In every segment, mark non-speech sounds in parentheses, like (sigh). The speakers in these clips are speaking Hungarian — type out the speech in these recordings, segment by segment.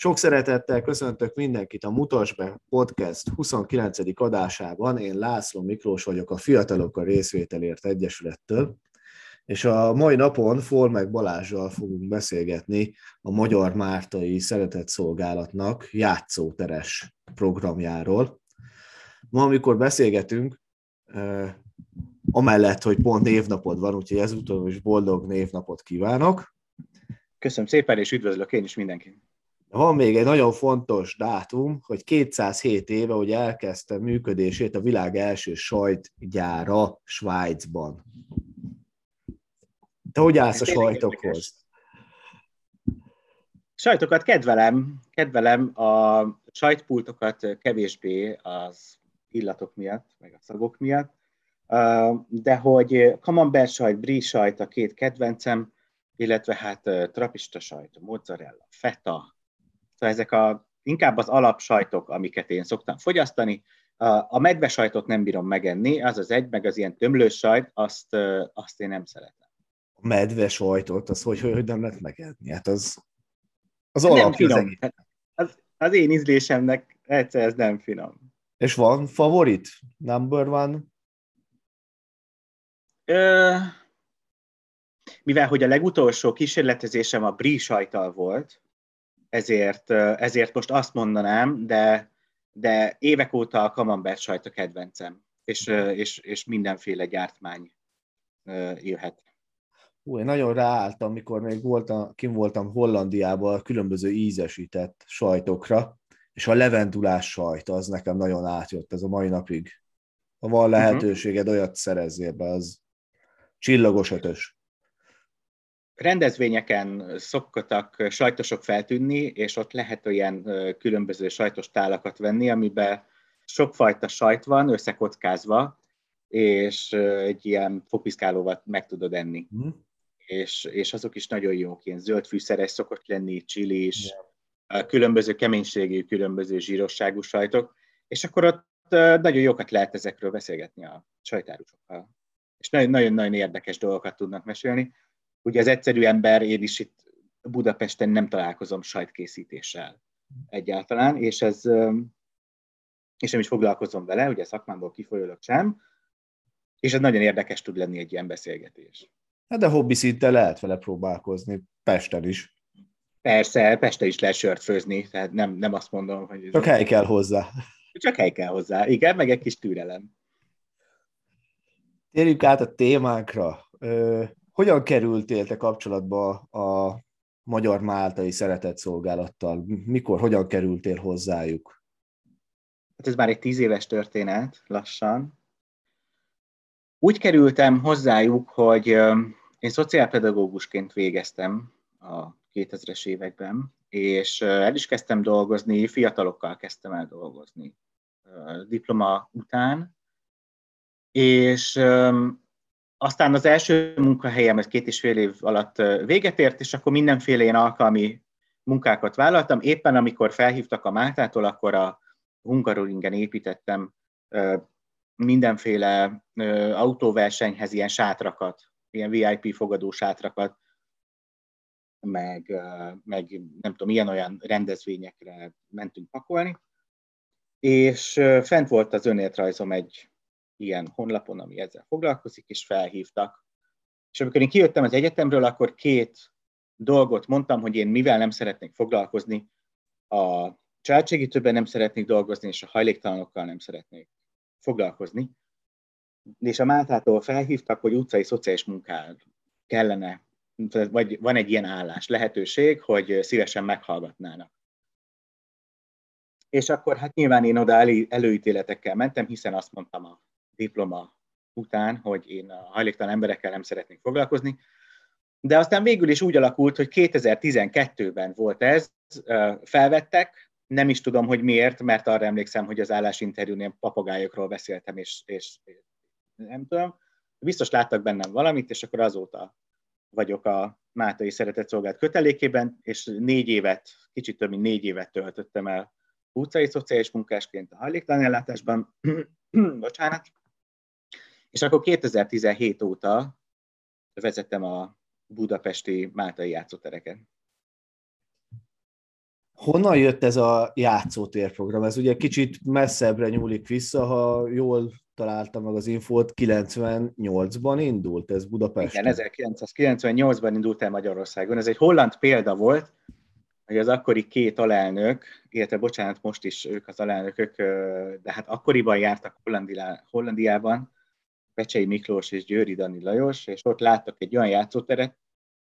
Sok szeretettel köszöntök mindenkit a Mutas be podcast 29. adásában. Én László Miklós vagyok a Fiatalok a Részvételért Egyesülettől, és a mai napon Formek Balázsjal fogunk beszélgetni a Magyar Mártai Szeretetszolgálatnak játszóteres programjáról. Ma, amikor beszélgetünk, amellett, hogy pont névnapod van, úgyhogy ezúttal is boldog névnapot kívánok. Köszönöm szépen, és üdvözlök én is mindenkit. Van még egy nagyon fontos dátum, hogy 207 éve, hogy elkezdte működését a világ első sajtgyára Svájcban. Te hogy állsz a sajtokhoz? Sajtokat kedvelem, kedvelem a sajtpultokat kevésbé az illatok miatt, meg a szagok miatt, de hogy camembert sajt, brie sajt a két kedvencem, illetve hát trapista sajt, mozzarella, feta, Szóval ezek a, inkább az alapsajtok, amiket én szoktam fogyasztani. A medve sajtot nem bírom megenni, az az egy, meg az ilyen tömlős sajt, azt, azt én nem szeretem. A medve sajtot, az hogy, hogy nem lehet megenni? Hát az, az alap finom. Hát az, az én ízlésemnek egyszer ez nem finom. És van favorit? Number one? Ö, mivel hogy a legutolsó kísérletezésem a brie sajtal volt, ezért, ezért most azt mondanám, de, de évek óta a camembert sajt a kedvencem, és, és, és mindenféle gyártmány jöhet. Ú, én nagyon ráálltam, mikor még voltam, kim voltam Hollandiában a különböző ízesített sajtokra, és a levendulás sajt, az nekem nagyon átjött ez a mai napig. Ha van mhm. lehetőséged, olyat szerezzél be, az csillagos ötös rendezvényeken szoktak sajtosok feltűnni, és ott lehet olyan különböző sajtos tálakat venni, amiben sokfajta sajt van összekockázva, és egy ilyen fopiszkálóval meg tudod enni. Mm. És, és azok is nagyon jók, ilyen zöld fűszeres szokott lenni, csili is, yeah. különböző keménységű, különböző zsírosságú sajtok, és akkor ott nagyon jókat lehet ezekről beszélgetni a sajtárusokkal. És nagyon-nagyon érdekes dolgokat tudnak mesélni ugye az egyszerű ember, én is itt Budapesten nem találkozom sajtkészítéssel egyáltalán, és ez és nem is foglalkozom vele, ugye szakmámból kifolyólag sem, és ez nagyon érdekes tud lenni egy ilyen beszélgetés. Hát de hobbi szinte lehet vele próbálkozni, Pesten is. Persze, Pesten is lehet sört főzni, tehát nem, nem azt mondom, hogy... Csak hely kell hozzá. Csak hely kell hozzá, igen, meg egy kis türelem. Térjük át a témánkra. Hogyan kerültél te kapcsolatba a Magyar Máltai Szeretetszolgálattal? Mikor, hogyan kerültél hozzájuk? Hát ez már egy tíz éves történet, lassan. Úgy kerültem hozzájuk, hogy én szociálpedagógusként végeztem a 2000-es években, és el is kezdtem dolgozni, fiatalokkal kezdtem el dolgozni diploma után, és aztán az első munkahelyem ez két és fél év alatt véget ért, és akkor mindenféle ilyen alkalmi munkákat vállaltam. Éppen amikor felhívtak a Máltától, akkor a Hungaroringen építettem mindenféle autóversenyhez ilyen sátrakat, ilyen VIP fogadó sátrakat, meg, meg nem tudom, ilyen-olyan rendezvényekre mentünk pakolni. És fent volt az önéletrajzom egy ilyen honlapon, ami ezzel foglalkozik, és felhívtak. És amikor én kijöttem az egyetemről, akkor két dolgot mondtam, hogy én mivel nem szeretnék foglalkozni, a családsegítőben nem szeretnék dolgozni, és a hajléktalanokkal nem szeretnék foglalkozni. És a Máltától felhívtak, hogy utcai szociális munkál kellene, vagy van egy ilyen állás, lehetőség, hogy szívesen meghallgatnának. És akkor hát nyilván én oda előítéletekkel mentem, hiszen azt mondtam a diploma után, hogy én a hajléktalan emberekkel nem szeretnék foglalkozni. De aztán végül is úgy alakult, hogy 2012-ben volt ez, felvettek, nem is tudom, hogy miért, mert arra emlékszem, hogy az állásinterjúnél papagájokról beszéltem, és, és nem tudom. Biztos láttak bennem valamit, és akkor azóta vagyok a Mátai Szeretetszolgált kötelékében, és négy évet, kicsit több mint négy évet töltöttem el utcai szociális munkásként a hajléktalan ellátásban. (clears throat) Bocsánat. És akkor 2017 óta vezettem a budapesti Máltai játszótereken. Honnan jött ez a játszótérprogram? Ez ugye kicsit messzebbre nyúlik vissza, ha jól találtam meg az infót, 98-ban indult ez Budapesten. Igen, 1998-ban indult el Magyarországon. Ez egy holland példa volt, hogy az akkori két alelnök, illetve bocsánat, most is ők az alelnökök, de hát akkoriban jártak Hollandiában, Pecsei Miklós és Győri Dani Lajos, és ott láttak egy olyan játszóteret,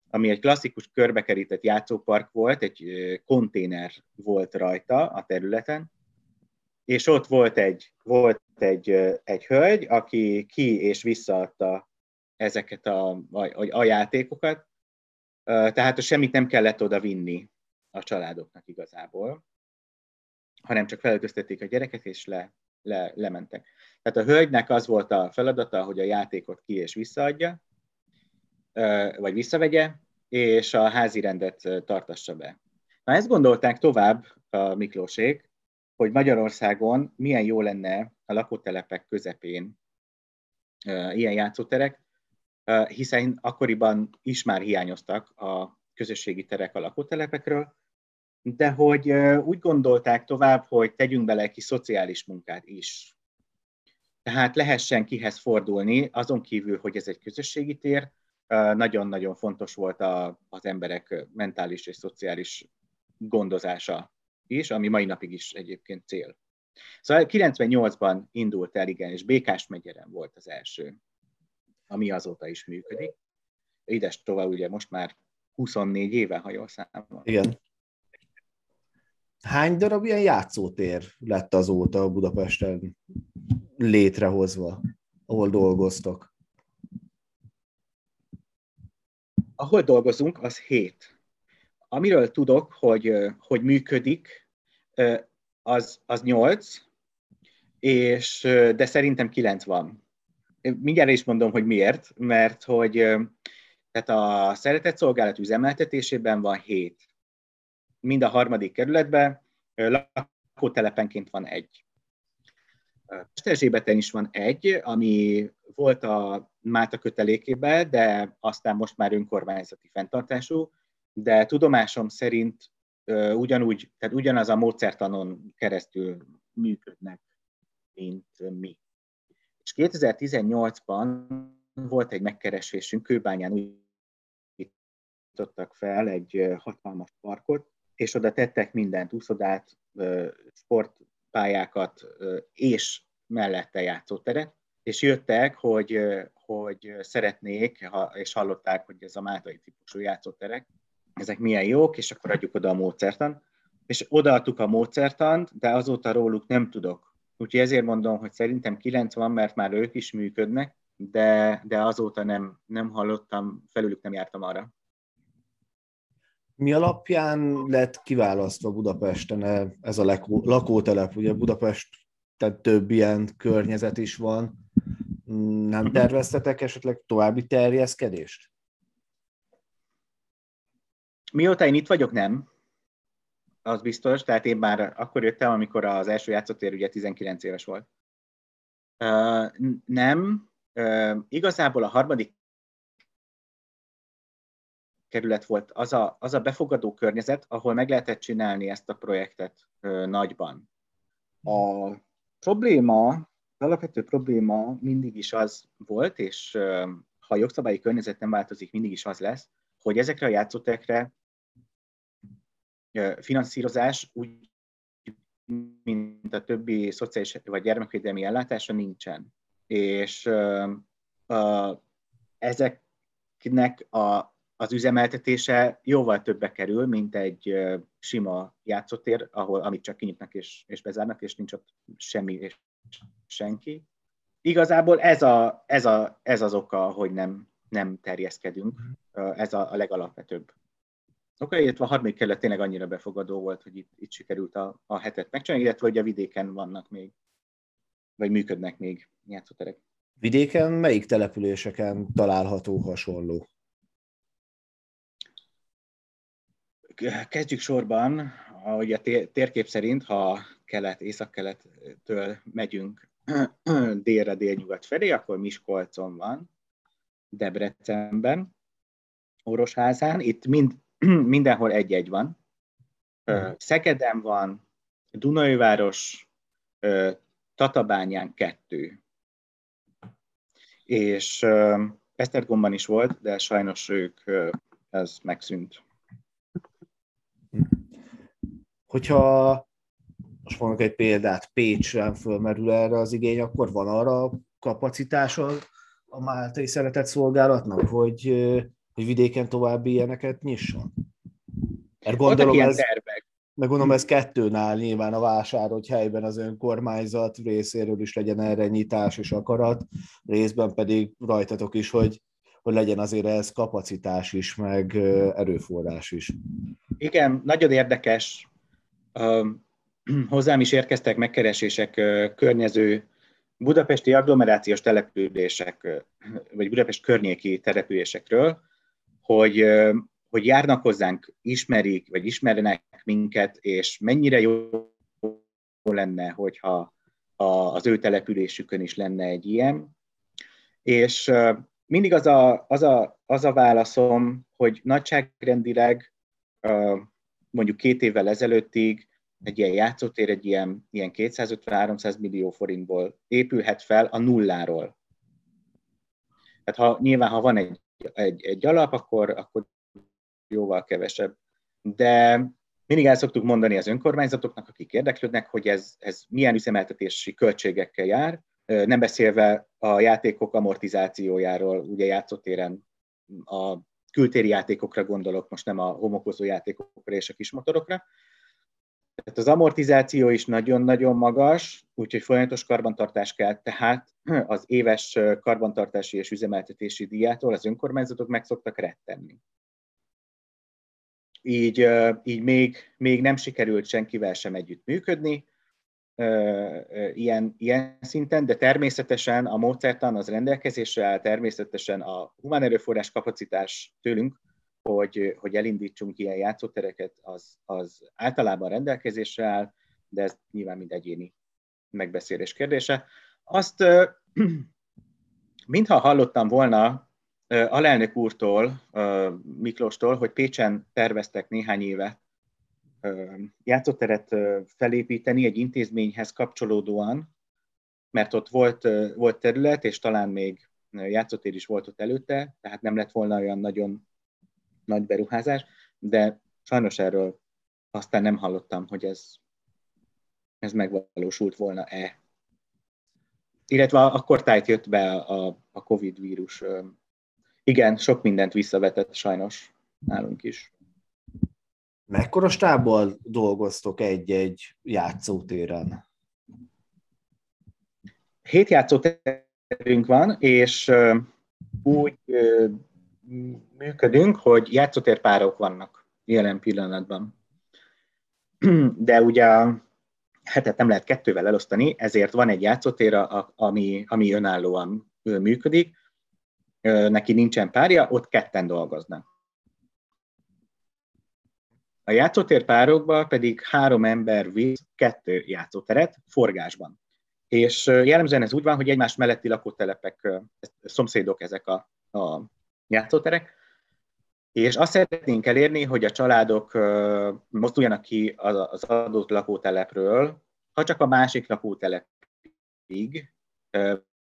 ami egy klasszikus körbekerített játszópark volt, egy konténer volt rajta a területen, és ott volt egy, volt egy, egy hölgy, aki ki és visszaadta ezeket a, a, a játékokat, tehát semmit nem kellett oda vinni a családoknak igazából, hanem csak felöltöztették a gyereket, és le, le, lementek. Tehát a hölgynek az volt a feladata, hogy a játékot ki és visszaadja, vagy visszavegye, és a házi rendet tartassa be. Na ezt gondolták tovább a Miklósék, hogy Magyarországon milyen jó lenne a lakótelepek közepén ilyen játszóterek, hiszen akkoriban is már hiányoztak a közösségi terek a lakótelepekről, de hogy úgy gondolták tovább, hogy tegyünk bele kis szociális munkát is. Tehát lehessen kihez fordulni, azon kívül, hogy ez egy közösségi tér, nagyon-nagyon fontos volt az emberek mentális és szociális gondozása is, ami mai napig is egyébként cél. Szóval 98-ban indult el, igen, és Békás megyeren volt az első, ami azóta is működik. Ides tovább ugye most már 24 éve, ha jól számolom. Igen. Hány darab ilyen játszótér lett azóta Budapesten létrehozva, ahol dolgoztok? Ahol dolgozunk, az hét. Amiről tudok, hogy, hogy működik, az, az nyolc, és, de szerintem kilenc van. Mindjárt is mondom, hogy miért, mert hogy tehát a szeretett szolgálat üzemeltetésében van hét. Mind a harmadik kerületben lakótelepenként van egy. Pesterzsébeten is van egy, ami volt a Máta kötelékében, de aztán most már önkormányzati fenntartású, de tudomásom szerint ugyanúgy, tehát ugyanaz a módszertanon keresztül működnek, mint mi. És 2018-ban volt egy megkeresésünk, Kőbányán úgy fel egy hatalmas parkot, és oda tettek mindent, úszodát, sportpályákat és mellette játszóteret, és jöttek, hogy, hogy szeretnék, és hallották, hogy ez a mátai típusú játszóterek, ezek milyen jók, és akkor adjuk oda a módszertan. És odaadtuk a módszertant, de azóta róluk nem tudok. Úgyhogy ezért mondom, hogy szerintem 90, mert már ők is működnek, de, de azóta nem, nem hallottam, felülük nem jártam arra. Mi alapján lett kiválasztva Budapesten ez a lakótelep? Ugye Budapest, tehát több ilyen környezet is van. Nem terveztetek esetleg további terjeszkedést? Mióta én itt vagyok, nem. Az biztos, tehát én már akkor jöttem, amikor az első játszótér ugye 19 éves volt. Uh, nem, uh, igazából a harmadik kerület volt az a, az a befogadó környezet, ahol meg lehetett csinálni ezt a projektet uh, nagyban. A probléma, az alapvető probléma mindig is az volt, és uh, ha a jogszabályi környezet nem változik, mindig is az lesz, hogy ezekre a játszótekre finanszírozás úgy, mint a többi szociális vagy gyermekvédelmi ellátása nincsen. És uh, ezeknek a, az üzemeltetése jóval többe kerül, mint egy sima játszótér, ahol amit csak kinyitnak és, és bezárnak, és nincs ott semmi és senki. Igazából ez, a, ez, a, ez az oka, hogy nem, nem terjeszkedünk. Ez a, a legalapvetőbb oka, illetve a harmadik kerület tényleg annyira befogadó volt, hogy itt, itt sikerült a, a hetet megcsinálni, illetve hogy a vidéken vannak még, vagy működnek még játszóterek. Vidéken melyik településeken található hasonló? Kezdjük sorban, ahogy a térkép szerint, ha kelet, észak-kelettől megyünk (clears throat) délre, délnyugat felé, akkor Miskolcon van, Debrecenben, Orosházán. Itt mind (clears throat) mindenhol egy-egy van. Szegeden van, Dunajváros, Tatabányán kettő. És Esztergomban is volt, de sajnos ők, ez megszűnt. Hogyha most mondok egy példát, Pécsre fölmerül erre az igény, akkor van arra kapacitása a Máltai Szeretett Szolgálatnak, hogy, hogy vidéken további ilyeneket nyisson? Mert gondolom ez, tervek. meg gondolom ez kettőnál nyilván a vásár, hogy helyben az önkormányzat részéről is legyen erre nyitás és akarat, részben pedig rajtatok is, hogy, hogy legyen azért ez kapacitás is, meg erőforrás is. Igen, nagyon érdekes. (clears throat) Hozzám is érkeztek megkeresések környező budapesti agglomerációs települések, vagy Budapest környéki településekről, hogy, hogy járnak hozzánk, ismerik, vagy ismernek minket, és mennyire jó lenne, hogyha az ő településükön is lenne egy ilyen. És mindig az a, az a, az a válaszom, hogy nagyságrendileg mondjuk két évvel ezelőttig egy ilyen játszótér egy ilyen, ilyen 250-300 millió forintból épülhet fel a nulláról. Tehát ha, nyilván, ha van egy, egy, egy alap, akkor, akkor jóval kevesebb. De mindig el szoktuk mondani az önkormányzatoknak, akik érdeklődnek, hogy ez, ez milyen üzemeltetési költségekkel jár, nem beszélve a játékok amortizációjáról, ugye játszótéren a kültéri játékokra gondolok, most nem a homokozó játékokra és a kismotorokra, tehát az amortizáció is nagyon-nagyon magas, úgyhogy folyamatos karbantartás kell, tehát az éves karbantartási és üzemeltetési díjától az önkormányzatok meg szoktak rettenni. Így, így még, még nem sikerült senkivel sem együtt működni, ilyen, ilyen szinten, de természetesen a módszertan az rendelkezésre áll, természetesen a humán erőforrás kapacitás tőlünk hogy, hogy elindítsunk ilyen játszótereket, az, az általában rendelkezésre áll, de ez nyilván mind egyéni megbeszélés kérdése. Azt (clears throat) mintha hallottam volna alelnök úrtól, Miklóstól, hogy Pécsen terveztek néhány éve játszóteret felépíteni egy intézményhez kapcsolódóan, mert ott volt, volt terület, és talán még játszótér is volt ott előtte, tehát nem lett volna olyan nagyon nagy beruházás, de sajnos erről aztán nem hallottam, hogy ez, ez megvalósult volna-e. Illetve akkor tájt jött be a, a Covid vírus. Igen, sok mindent visszavetett sajnos nálunk is. Mekkora stábbal dolgoztok egy-egy játszótéren? Hét játszótérünk van, és úgy működünk, hogy játszótérpárok vannak jelen pillanatban. (clears throat) De ugye a hetet nem lehet kettővel elosztani, ezért van egy játszótér, ami, ami önállóan működik, neki nincsen párja, ott ketten dolgoznak. A játszótér párokba pedig három ember visz kettő játszóteret forgásban. És jellemzően ez úgy van, hogy egymás melletti lakótelepek, szomszédok ezek a, a játszóterek, és azt szeretnénk elérni, hogy a családok mozduljanak ki az adott lakótelepről, ha csak a másik lakótelepig,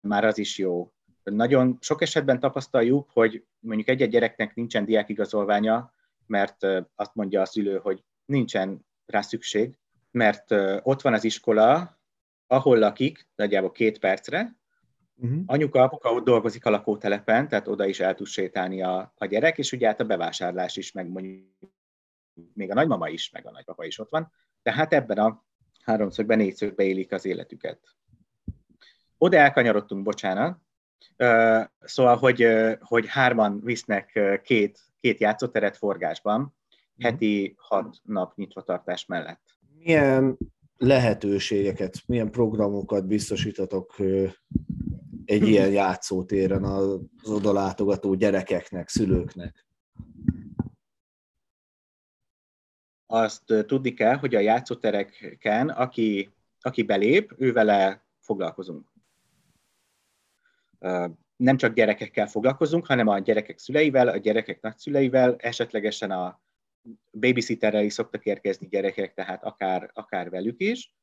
már az is jó. Nagyon sok esetben tapasztaljuk, hogy mondjuk egy-egy gyereknek nincsen diákigazolványa, mert azt mondja a szülő, hogy nincsen rá szükség, mert ott van az iskola, ahol lakik, nagyjából két percre, Uh-huh. Anyuka, apuka ott dolgozik a lakótelepen, tehát oda is el tud sétálni a, a gyerek, és ugye hát a bevásárlás is, meg mondjuk még a nagymama is, meg a nagypapa is ott van. Tehát ebben a háromszögben, négyszögbe élik az életüket. Oda elkanyarodtunk, bocsánat. Szóval, hogy, hogy hárman visznek két, két játszóteret forgásban, mhm. heti hat nap nyitvatartás mellett. Milyen lehetőségeket, milyen programokat biztosítatok egy (clears throat) ilyen játszótéren az odalátogató gyerekeknek, szülőknek? Azt tudni kell, hogy a játszótereken, aki, aki belép, ő vele foglalkozunk. Nem csak gyerekekkel foglalkozunk, hanem a gyerekek szüleivel, a gyerekek nagyszüleivel, esetlegesen a babysitterrel is szoktak érkezni gyerekek, tehát akár, akár velük is.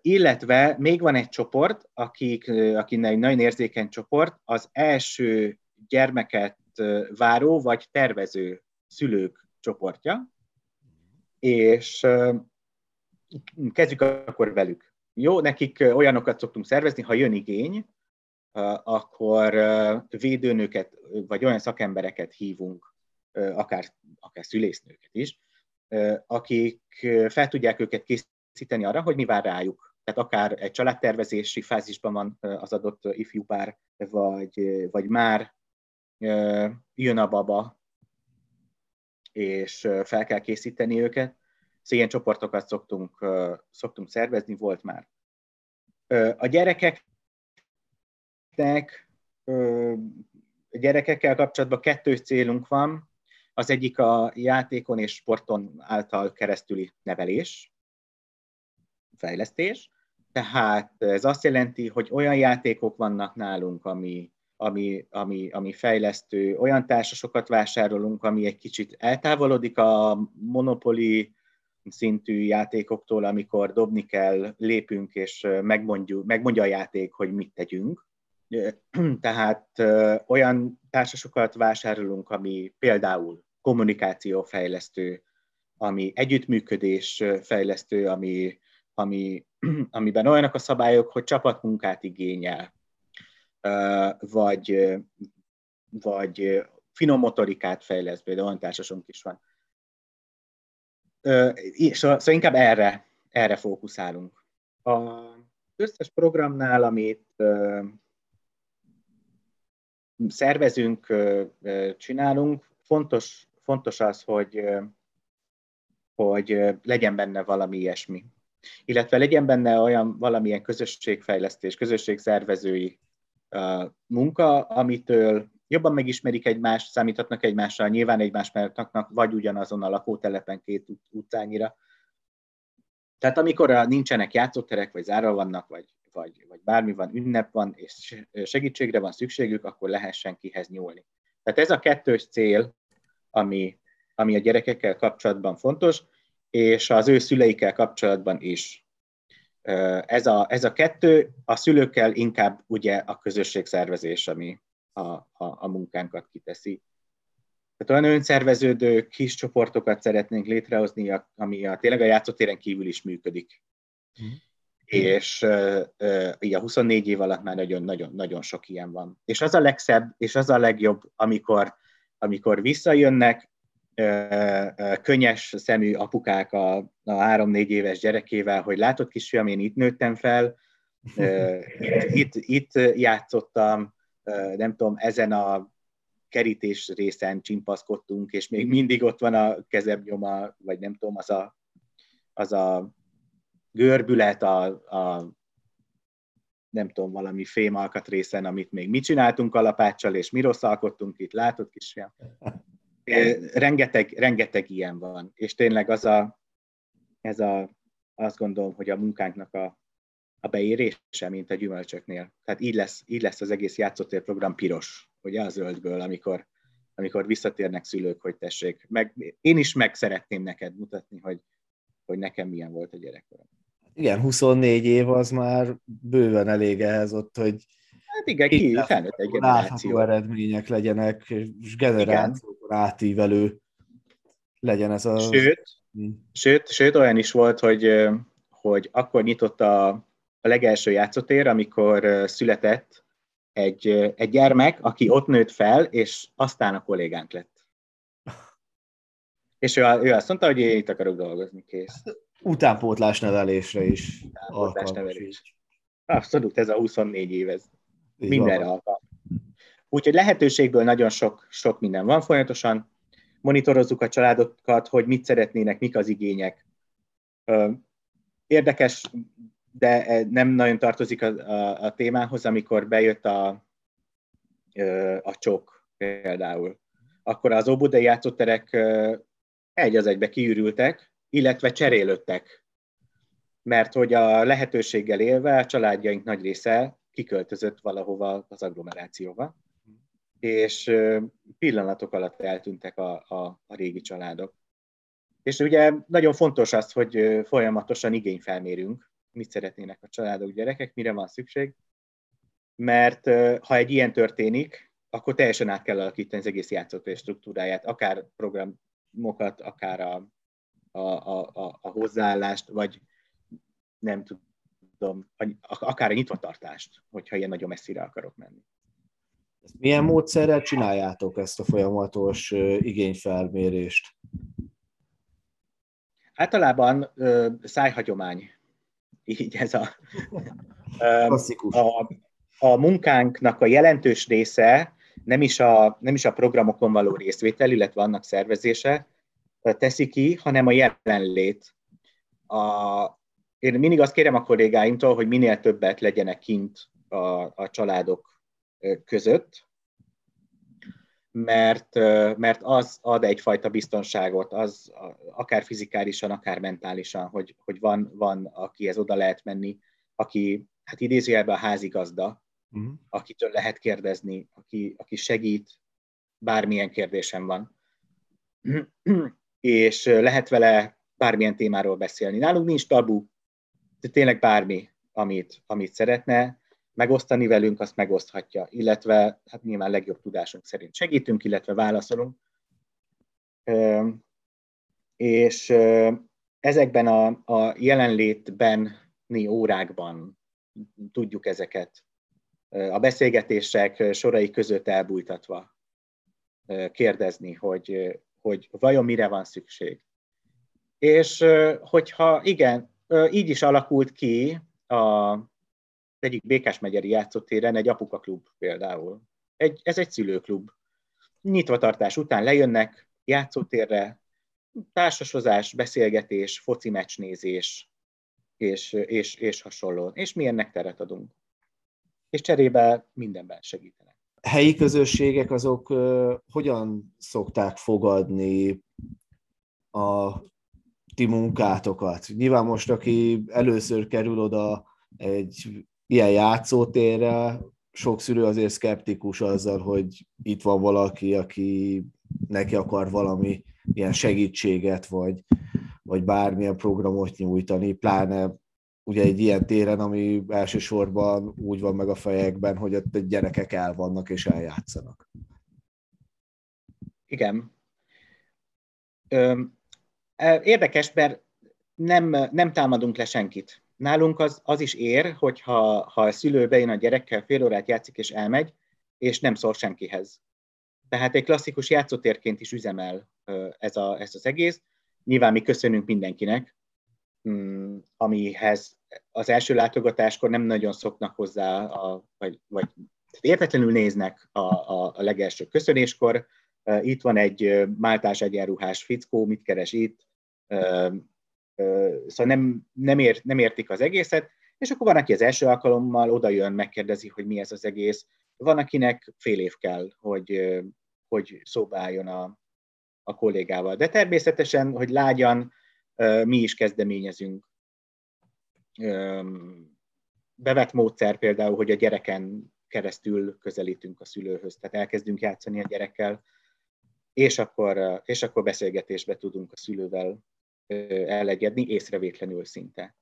Illetve még van egy csoport, akik, akinek egy nagyon érzékeny csoport, az első gyermeket váró vagy tervező szülők csoportja, és kezdjük akkor velük. Jó, nekik olyanokat szoktunk szervezni, ha jön igény, akkor védőnőket, vagy olyan szakembereket hívunk, akár, akár szülésznőket is, akik fel tudják őket készíteni arra, hogy mi vár rájuk. Tehát akár egy családtervezési fázisban van az adott ifjú pár, vagy, vagy már jön a baba, és fel kell készíteni őket. Szóval ilyen csoportokat szoktunk, szoktunk szervezni, volt már. A gyerekeknek, a gyerekekkel kapcsolatban kettős célunk van. Az egyik a játékon és sporton által keresztüli nevelés, fejlesztés. Tehát ez azt jelenti, hogy olyan játékok vannak nálunk, ami ami, ami, ami fejlesztő, olyan társasokat vásárolunk, ami egy kicsit eltávolodik a monopoli szintű játékoktól, amikor dobni kell, lépünk, és megmondjuk, megmondja a játék, hogy mit tegyünk. (clears throat) Tehát olyan társasokat vásárolunk, ami például kommunikációfejlesztő, ami együttműködés fejlesztő, ami, ami, (clears throat) amiben olyanok a szabályok, hogy csapatmunkát igényel, vagy, vagy finom motorikát fejlesz, például olyan társasunk is van. Szóval inkább erre, erre fókuszálunk. A összes programnál, amit szervezünk, csinálunk, fontos, fontos az, hogy, hogy legyen benne valami ilyesmi. Illetve legyen benne olyan valamilyen közösségfejlesztés, közösségszervezői munka, amitől jobban megismerik egymást, számíthatnak egymással, nyilván egymás mellett vagy ugyanazon a lakótelepen két utcányira. Tehát amikor nincsenek játszóterek, vagy zárva vannak, vagy, vagy bármi van, ünnep van, és segítségre van szükségük, akkor lehessen kihez nyúlni. Tehát ez a kettős cél, ami, ami a gyerekekkel kapcsolatban fontos, és az ő szüleikkel kapcsolatban is. Ez a, ez a kettő, a szülőkkel inkább ugye a közösségszervezés, ami a, a, a munkánkat kiteszi. Tehát olyan önszerveződő kis csoportokat szeretnénk létrehozni, ami a, tényleg a játszótéren kívül is működik. Mm. És uh, uh, így a 24 év alatt már nagyon-nagyon nagyon sok ilyen van. És az a legszebb, és az a legjobb, amikor, amikor visszajönnek, könnyes szemű apukák a, a három-négy éves gyerekével, hogy látod kisfiam, én itt nőttem fel, itt, (laughs) itt, itt játszottam, nem tudom, ezen a kerítés részen csimpaszkodtunk, és még mindig ott van a kezebnyoma, vagy nem tudom, az a, az a görbület a, a nem tudom, valami fémalkatrészen, amit még mi csináltunk alapáccsal, és mi rosszalkodtunk itt, látod kisfiam? (laughs) rengeteg, rengeteg ilyen van, és tényleg az a, ez a, azt gondolom, hogy a munkánknak a, a beérése, mint a gyümölcsöknél. Tehát így lesz, így lesz az egész játszótér program piros, ugye a zöldből, amikor, amikor visszatérnek szülők, hogy tessék. Meg, én is meg szeretném neked mutatni, hogy, hogy nekem milyen volt a gyerekkorom. Igen, 24 év az már bőven elég ehhez ott, hogy Hát igen, ki felnőtt egy generáció. eredmények legyenek, és generációkon átívelő legyen ez a... Sőt, sőt, sőt, olyan is volt, hogy, hogy akkor nyitott a, a legelső játszótér, amikor született egy, egy gyermek, aki ott nőtt fel, és aztán a kollégánk lett. (laughs) És ő, ő azt mondta, hogy én itt akarok dolgozni, kész. Utánpótlás nevelésre is. Utánpótlás nevelés. Abszolút, ez a 24 év, ez mindenre alkalmas. Úgyhogy lehetőségből nagyon sok, sok minden van folyamatosan. Monitorozzuk a családokat, hogy mit szeretnének, mik az igények. Érdekes, de nem nagyon tartozik a, a, a témához, amikor bejött a, a csok például. Akkor az óbudai játszóterek egy az egybe kiürültek, illetve cserélődtek. Mert hogy a lehetőséggel élve a családjaink nagy része kiköltözött valahova az agglomerációba, és pillanatok alatt eltűntek a, a, a régi családok. És ugye nagyon fontos az, hogy folyamatosan igényfelmérünk, mit szeretnének a családok, gyerekek, mire van szükség, mert ha egy ilyen történik, akkor teljesen át kell alakítani az egész játszótér struktúráját, akár programokat, akár a, a, a, a, a hozzáállást, vagy nem tudom, akár a nyitvatartást, hogyha ilyen nagyon messzire akarok menni. Milyen módszerrel csináljátok ezt a folyamatos igényfelmérést? Általában szájhagyomány. Így ez a... Klasszikus. A, a munkánknak a jelentős része nem is a, nem is a programokon való részvétel, illetve annak szervezése teszi ki, hanem a jelenlét. A, én mindig azt kérem a kollégáimtól, hogy minél többet legyenek kint a, a családok között, mert, mert az ad egyfajta biztonságot, az akár fizikálisan, akár mentálisan, hogy, hogy van, van, akihez oda lehet menni, aki, hát idézőjelben a házigazda, uh-huh. akitől lehet kérdezni, aki, aki segít, bármilyen kérdésem van. És lehet vele bármilyen témáról beszélni. Nálunk nincs tabu, de tényleg bármi, amit, amit szeretne megosztani velünk, azt megoszthatja, illetve hát nyilván legjobb tudásunk szerint segítünk, illetve válaszolunk. És ezekben a, a jelenlétben órákban tudjuk ezeket a beszélgetések sorai között elbújtatva kérdezni, hogy, hogy vajon mire van szükség. És hogyha igen, így is alakult ki a egyik Békás megyeri játszótéren egy apuka klub például. Egy, ez egy szülőklub. Nyitvatartás után lejönnek játszótérre, társasozás, beszélgetés, foci meccsnézés, és, és, és hasonló. És mi ennek teret adunk. És cserébe mindenben segítenek. Helyi közösségek azok hogyan szokták fogadni a ti munkátokat? Nyilván most, aki először kerül oda egy ilyen játszótérre, sok szülő azért szkeptikus azzal, hogy itt van valaki, aki neki akar valami ilyen segítséget, vagy, vagy bármilyen programot nyújtani, pláne ugye egy ilyen téren, ami elsősorban úgy van meg a fejekben, hogy ott gyerekek el vannak és eljátszanak. Igen. Érdekes, mert nem, nem támadunk le senkit. Nálunk az, az is ér, hogyha ha a szülő bejön a gyerekkel, fél órát játszik és elmegy, és nem szól senkihez. Tehát egy klasszikus játszótérként is üzemel ez, a, ez az egész. Nyilván mi köszönünk mindenkinek, mm, amihez az első látogatáskor nem nagyon szoknak hozzá, a, vagy, vagy értetlenül néznek a, a, a legelső köszönéskor. Itt van egy máltás egyenruhás fickó, mit keres itt, szóval nem, nem, ért, nem értik az egészet, és akkor van, aki az első alkalommal oda jön, megkérdezi, hogy mi ez az egész. Van, akinek fél év kell, hogy, hogy szóba álljon a, a kollégával. De természetesen, hogy lágyan, mi is kezdeményezünk. Bevett módszer például, hogy a gyereken keresztül közelítünk a szülőhöz, tehát elkezdünk játszani a gyerekkel, és akkor, és akkor beszélgetésbe tudunk a szülővel elegyedni észrevétlenül szinte.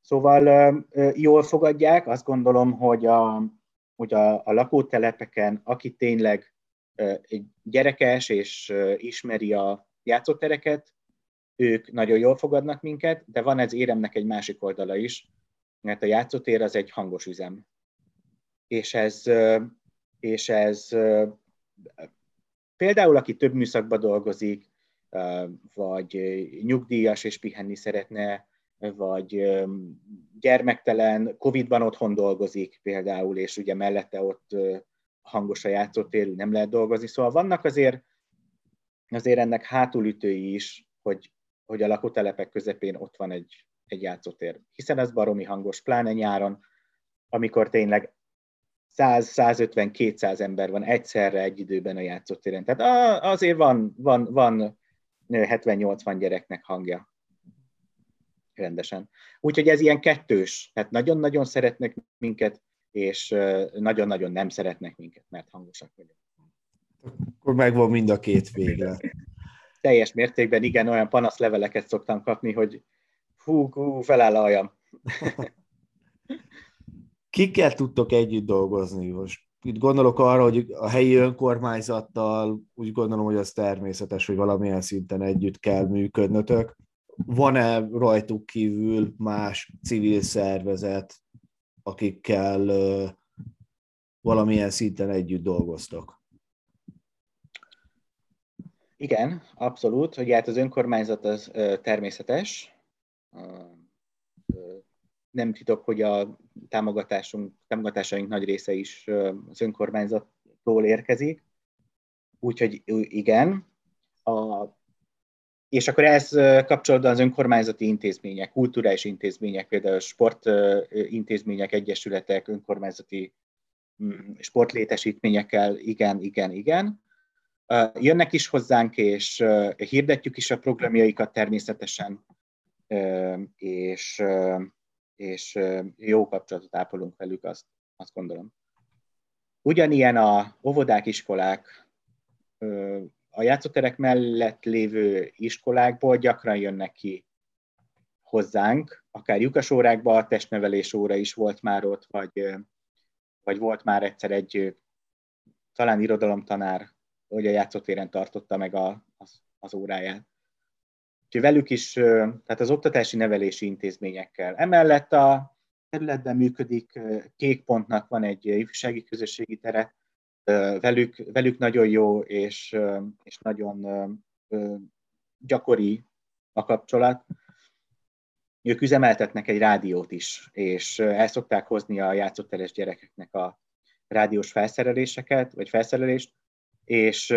Szóval jól fogadják, azt gondolom, hogy a, hogy a, a lakótelepeken, aki tényleg gyerekes és ismeri a játszótereket, ők nagyon jól fogadnak minket, de van ez éremnek egy másik oldala is, mert a játszótér az egy hangos üzem. És ez, és ez például, aki több műszakban dolgozik, vagy nyugdíjas és pihenni szeretne, vagy gyermektelen, Covid-ban otthon dolgozik például, és ugye mellette ott hangos a játszótérű, nem lehet dolgozni. Szóval vannak azért, azért ennek hátulütői is, hogy, hogy a lakótelepek közepén ott van egy, egy játszótér. Hiszen ez baromi hangos, pláne nyáron, amikor tényleg 100-150-200 ember van egyszerre egy időben a játszótéren. Tehát azért van, van, van 70-80 gyereknek hangja rendesen. Úgyhogy ez ilyen kettős, tehát nagyon-nagyon szeretnek minket, és nagyon-nagyon nem szeretnek minket, mert hangosak vagyunk. Akkor megvan mind a két véglet. Teljes mértékben igen, olyan panaszleveleket szoktam kapni, hogy hú, hú feláll a hajam. (laughs) Kikkel tudtok együtt dolgozni most? Itt gondolok arra, hogy a helyi önkormányzattal úgy gondolom, hogy az természetes, hogy valamilyen szinten együtt kell működnötök. Van-e rajtuk kívül más civil szervezet, akikkel valamilyen szinten együtt dolgoztok? Igen, abszolút. Hogy hát az önkormányzat az természetes. Nem titok, hogy a támogatásunk, támogatásaink nagy része is az önkormányzattól érkezik. Úgyhogy igen. A, és akkor ez kapcsolatban az önkormányzati intézmények, kulturális intézmények, például sportintézmények, egyesületek, önkormányzati mm, sportlétesítményekkel, igen, igen, igen. Jönnek is hozzánk, és hirdetjük is a programjaikat természetesen, és, és jó kapcsolatot ápolunk velük, azt, azt gondolom. Ugyanilyen a óvodák, iskolák, a játszóterek mellett lévő iskolákból gyakran jönnek ki hozzánk, akár lyukas órákban, a testnevelés óra is volt már ott, vagy, vagy volt már egyszer egy talán irodalomtanár, hogy a játszótéren tartotta meg a, az, az óráját. Úgyhogy velük is, tehát az oktatási nevelési intézményekkel. Emellett a területben működik, Kékpontnak van egy ifjúsági közösségi tere, velük, velük nagyon jó és, és nagyon gyakori a kapcsolat. Ők üzemeltetnek egy rádiót is, és el szokták hozni a játszóteres gyerekeknek a rádiós felszereléseket, vagy felszerelést, és,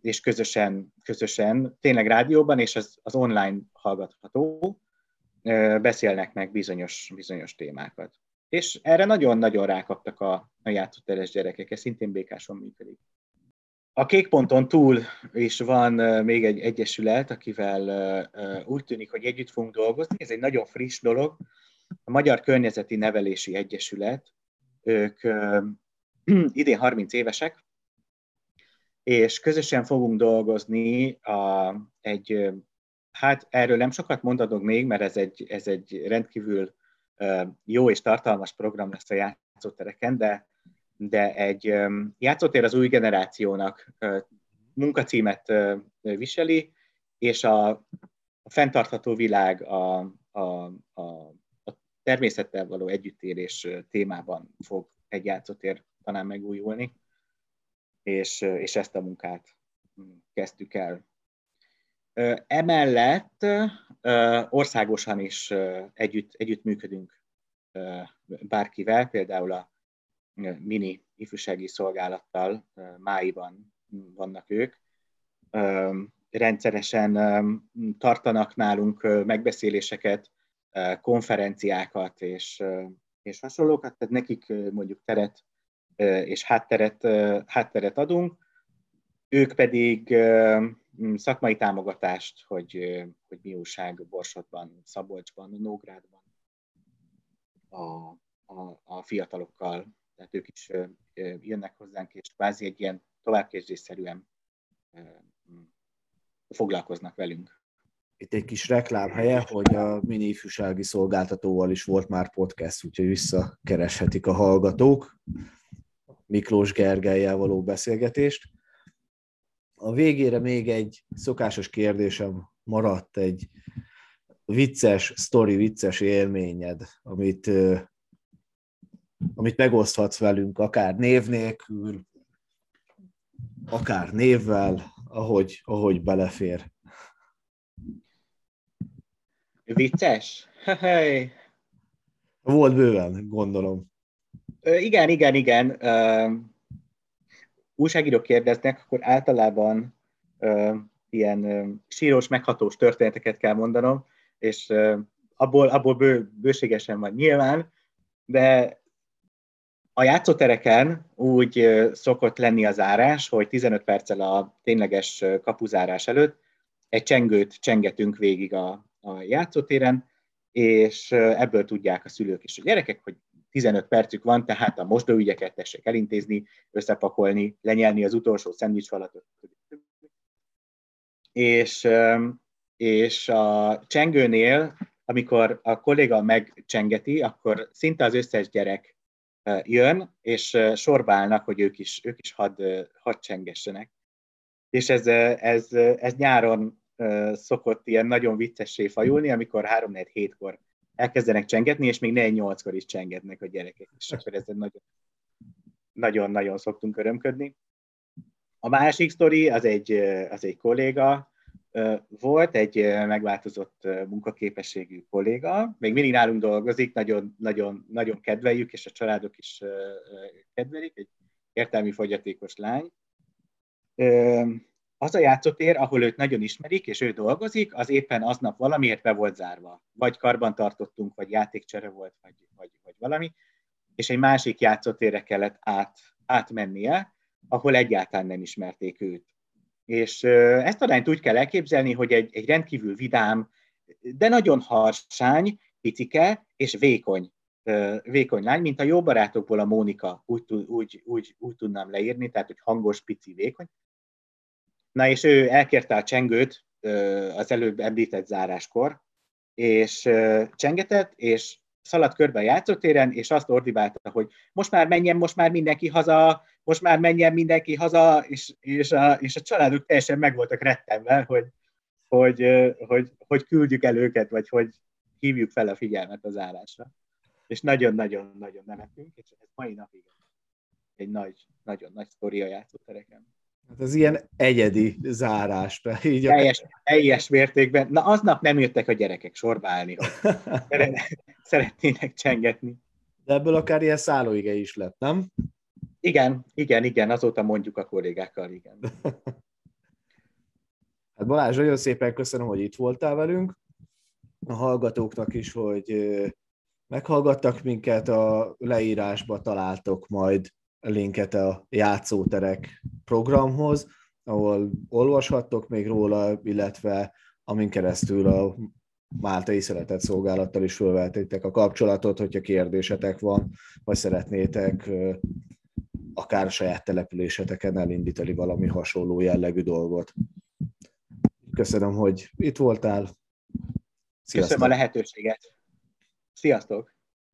és közösen, közösen, tényleg rádióban, és az, az online hallgatható, beszélnek meg bizonyos, bizonyos témákat. És erre nagyon-nagyon rákaptak a, a játszóteres gyerekek, ez szintén békáson működik. A kékponton túl is van még egy egyesület, akivel úgy tűnik, hogy együtt fogunk dolgozni. Ez egy nagyon friss dolog. A Magyar Környezeti Nevelési Egyesület. Ők (clears throat) idén 30 évesek, és közösen fogunk dolgozni a, egy, hát erről nem sokat mondhatok még, mert ez egy, ez egy rendkívül jó és tartalmas program lesz a játszótereken, de, de egy játszótér az új generációnak munkacímet viseli, és a, a fenntartható világ a, a, a, a természettel való együttélés témában fog egy játszótér talán megújulni és, és ezt a munkát mm, kezdtük el. Emellett országosan is együtt, együtt működünk bárkivel, például a mini ifjúsági szolgálattal máiban vannak ők. Rendszeresen tartanak nálunk megbeszéléseket, konferenciákat és, és hasonlókat, tehát nekik mondjuk teret és hátteret, hátteret adunk, ők pedig szakmai támogatást, hogy, hogy mi újság Borsodban, Szabolcsban, Nógrádban a, a, a fiatalokkal. Tehát ők is jönnek hozzánk, és kvázi egy ilyen továbbképzésszerűen foglalkoznak velünk. Itt egy kis reklámhelye, hogy a mini ifjúsági szolgáltatóval is volt már podcast, úgyhogy visszakereshetik a hallgatók. Miklós Gergelyel való beszélgetést. A végére még egy szokásos kérdésem maradt, egy vicces sztori, vicces élményed, amit, amit megoszthatsz velünk, akár név nélkül, akár névvel, ahogy, ahogy belefér. Vicces? (laughs) Hey. Volt bőven, gondolom. Igen, igen, igen. Újságírók kérdeznek, akkor általában ilyen sírós, meghatós történeteket kell mondanom, és abból, abból bő, bőségesen van nyilván, de a játszótereken úgy szokott lenni az árás, hogy 15 perccel a tényleges kapuzárás előtt egy csengőt csengetünk végig a, a játszótéren, és ebből tudják a szülők is a gyerekek, hogy 15 percük van, tehát a mosdóügyeket tessék elintézni, összepakolni, lenyelni az utolsó szendvicsfalat. és, és a csengőnél, amikor a kolléga megcsengeti, akkor szinte az összes gyerek jön, és sorba állnak, hogy ők is, ők is hadd, had csengessenek. És ez, ez, ez nyáron szokott ilyen nagyon viccessé fajulni, amikor 3 4 hétkor elkezdenek csengetni, és még 4 8 kor is csengetnek a gyerekek, és akkor ezzel nagyon, nagyon-nagyon szoktunk örömködni. A másik sztori az egy, az egy kolléga volt, egy megváltozott munkaképességű kolléga, még mindig nálunk dolgozik, nagyon, nagyon, nagyon kedveljük, és a családok is kedvelik, egy értelmi fogyatékos lány. Az a játszótér, ahol őt nagyon ismerik, és ő dolgozik, az éppen aznap valamiért be volt zárva. Vagy karban tartottunk, vagy játékcsere volt, vagy, vagy, vagy valami, és egy másik játszótérre kellett át, átmennie, ahol egyáltalán nem ismerték őt. És ezt a lányt úgy kell elképzelni, hogy egy, egy rendkívül vidám, de nagyon harsány, picike és vékony, vékony lány, mint a jó barátokból a Mónika, úgy, úgy, úgy, úgy tudnám leírni, tehát hogy hangos, pici, vékony. Na és ő elkérte a csengőt az előbb említett záráskor, és csengetett, és szaladt körbe a játszótéren, és azt ordibálta, hogy most már menjen, most már mindenki haza, most már menjen mindenki haza, és, és, a, és a családok teljesen meg voltak rettenve, hogy, hogy, hogy, hogy küldjük el őket, vagy hogy hívjuk fel a figyelmet az állásra. És nagyon-nagyon-nagyon nemetünk, és ez mai napig egy nagy, nagyon nagy sztori a játszótereken. Hát ez ilyen egyedi zárás. Így teljes, teljes mértékben. Na, aznap nem jöttek a gyerekek sorba állni, hogy szeretnének csengetni. De ebből akár ilyen szállóige is lett, nem? Igen, igen, igen, azóta mondjuk a kollégákkal, igen. (laughs) Hát Balázs, nagyon szépen köszönöm, hogy itt voltál velünk. A hallgatóknak is, hogy meghallgattak minket, a leírásba találtok majd linket a játszóterek programhoz, ahol olvashattok még róla, illetve amin keresztül a Máltai Szeretett Szolgálattal is fölvettétek a kapcsolatot, hogyha kérdésetek van, vagy szeretnétek akár a saját településeteken elindítani valami hasonló jellegű dolgot. Köszönöm, hogy itt voltál. Sziasztok. Köszönöm a lehetőséget. Sziasztok!